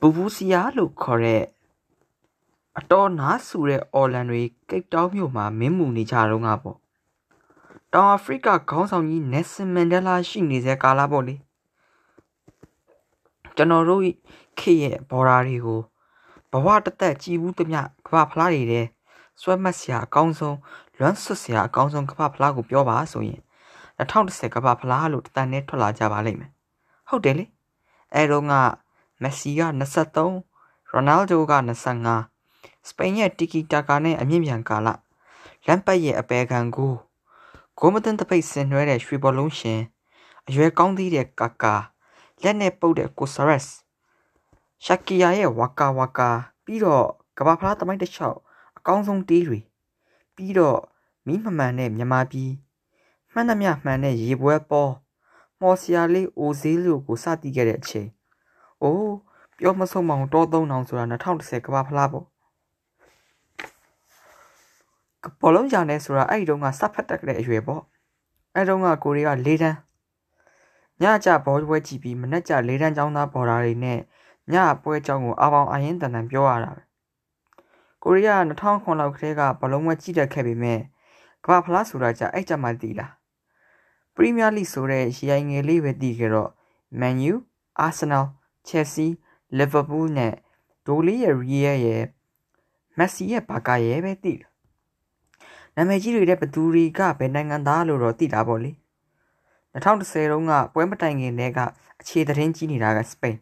ဘူဘူးစီယာလို့ခေါ်တဲ့အတော်နားဆူတဲ့အော်လန်တွေကိတ်တောင်းမြို့မှာမင်းမူနေကြတော့ငါပေါ့တောင်အာဖရိကခေါင်းဆောင်ကြီးနယ်ဆင်မန်ဒလာရှိနေတဲ့ကာလပေါ့လေကျွန်တော်တို့ခေရဲ့ဘော်ဒါတွေကိုဘဝတသက်ကြည်ဘူးသမျှကဘာဖလားတွေတဲ့ဆွဲမတ်စရာအကောင်းဆုံးလွမ်းဆွတ်စရာအကောင်းဆုံးကဘာဖလားကိုပြောပါဆိုရင်2010ကဘာဖလားလို့တန်နဲ့ထွက်လာကြပါလိမ့်မယ်ဟုတ်တယ်လေအဲတော့က မက်ဆီက23ရိုနယ်ဒိုက25စပိန်ရဲ့တီကီတာကာနဲ့အမြင့်မြန်ကာလလမ်ပတ်ရဲ့အပေခံကိုဂိုမတန်တပိတ်ဆင်နွှဲတဲ့ရွှေဘောလုံးရှင်အရွယ်ကောင်းသေးတဲ့ကာကာလက်နဲ့ပုတ်တဲ့ကိုဆာရက်စ်ရှာကီယာရဲ့ဝါကာဝါကာပြီးတော့ကဘာဖလားတမိုင်းတစ်လျှောက်အကောင်းဆုံးတေးတွေပြီးတော့မိမမှန်တဲ့မြမပြည်မှန်သမျှမှန်တဲ့ရေပွဲပေါ်မော်စရာလေးအိုဈေးလို့ကိုစတည်ခဲ့တဲ့အချိန် အိုးပြောမဆုံးမအောင်တောသုံးအောင်ဆိုတာ2010ကဘာဖလားပေါ့ဘောလုံးကြောင်နေဆိုတာအဲ့ဒီတုန်းကစဖတ်တက်တဲ့အရွယ်ပေါ့အဲ့တုန်းကကိုရီးယား၄တန်းညကြဘောပွဲကြည့်ပြီးမနေ့ကျ၄တန်းចောင်းသားဘော်ဒါတွေနဲ့ညပွဲကြောင်းကိုအပေါင်းအရင်တန်တန်ပြောရတာပဲကိုရီးယား2009လောက်ကတည်းကဘလုံးပွဲကြည့်တတ်ခဲ့ပေမဲ့ကမ္ဘာဖလားဆိုတာကြအဲ့ကြမှာတည်လားပရီးမီးယားလိဆိုတဲ့ရေအိုင်ငယ်လေးပဲတည်ခဲ့တော့မန်ယူ အာဆင်နယ်ချယ်ဆီလီဗာပူးနဲ့ဒိုလီရဲ့ရီယယ်ရဲ့မက်ဆီရဲ့ဘာကာရဲ့ပဲတည်တယ်နာမည်ကြီးတွေတဲ့ဘသူတွေကဘယ်နိုင်ငံသားလို့တော့သိတာပေါ့လေ2010တုန်းကပွဲမတိုင်ခင်တည်းကအခြေသတင်းကြီးနေတာကစပိန်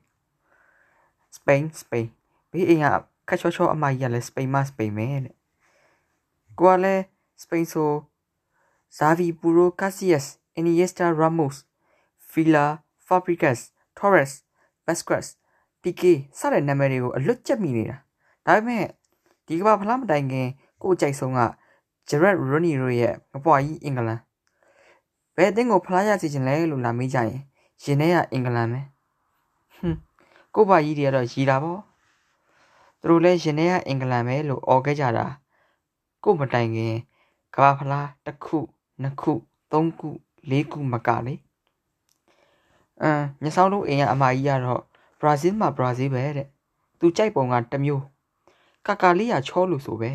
စပိန်စပိန်ဘေးအိမ်ကခက်ချောချောအမကြီးကလည်းစပိန်မစပိန်ပဲတဲ့ကိုကလည်းစပိန်ဆိုဇာဗီပူရိုကာစီယက် စ်အင်နီယက်စတာရာမို့စ်ဖီလာဖာဘရီကတ်စ်ထော်ရက်စ်ဘက်စကတ်စ်ပီကေစတဲ့နာမည်တွေကိုအလွတ်ကျက်မိနေတာဒါပေမဲ့ဒီကမ္ဘာဖလားမတိုင်ခင်ကိုကြိုက်ဆုံးကဂျရက်ရိုနီရိုရဲ့ငပွားကြီးအင်္ဂလန်ဘယ်အသင်းကိုဖလားရစီခြင်းလဲလို့လာမေးကြရင်ရင်ထဲကအင်္ဂလန်ပဲဟွန်းကိုပါကြီးတွေကတော့ရီတာပေါ့သူတို့လည်းရင်ထဲကအင်္ဂလန်ပဲလို့អော်ခဲ့ကြတာကိုမတိုင်ခင်ကဘာဖလားတစ်ခုနှစ်ခုသုံးခုလေးခုမကလေ အမ်ညဆောင်တို့အိမ်ကအမကြီးကတော့ဘရာဇီးမှာဘရာဇီးပဲတဲ့သူကြိုက်ပုံကတမျိုးကာကာလေးရချောလို့ဆိုပဲ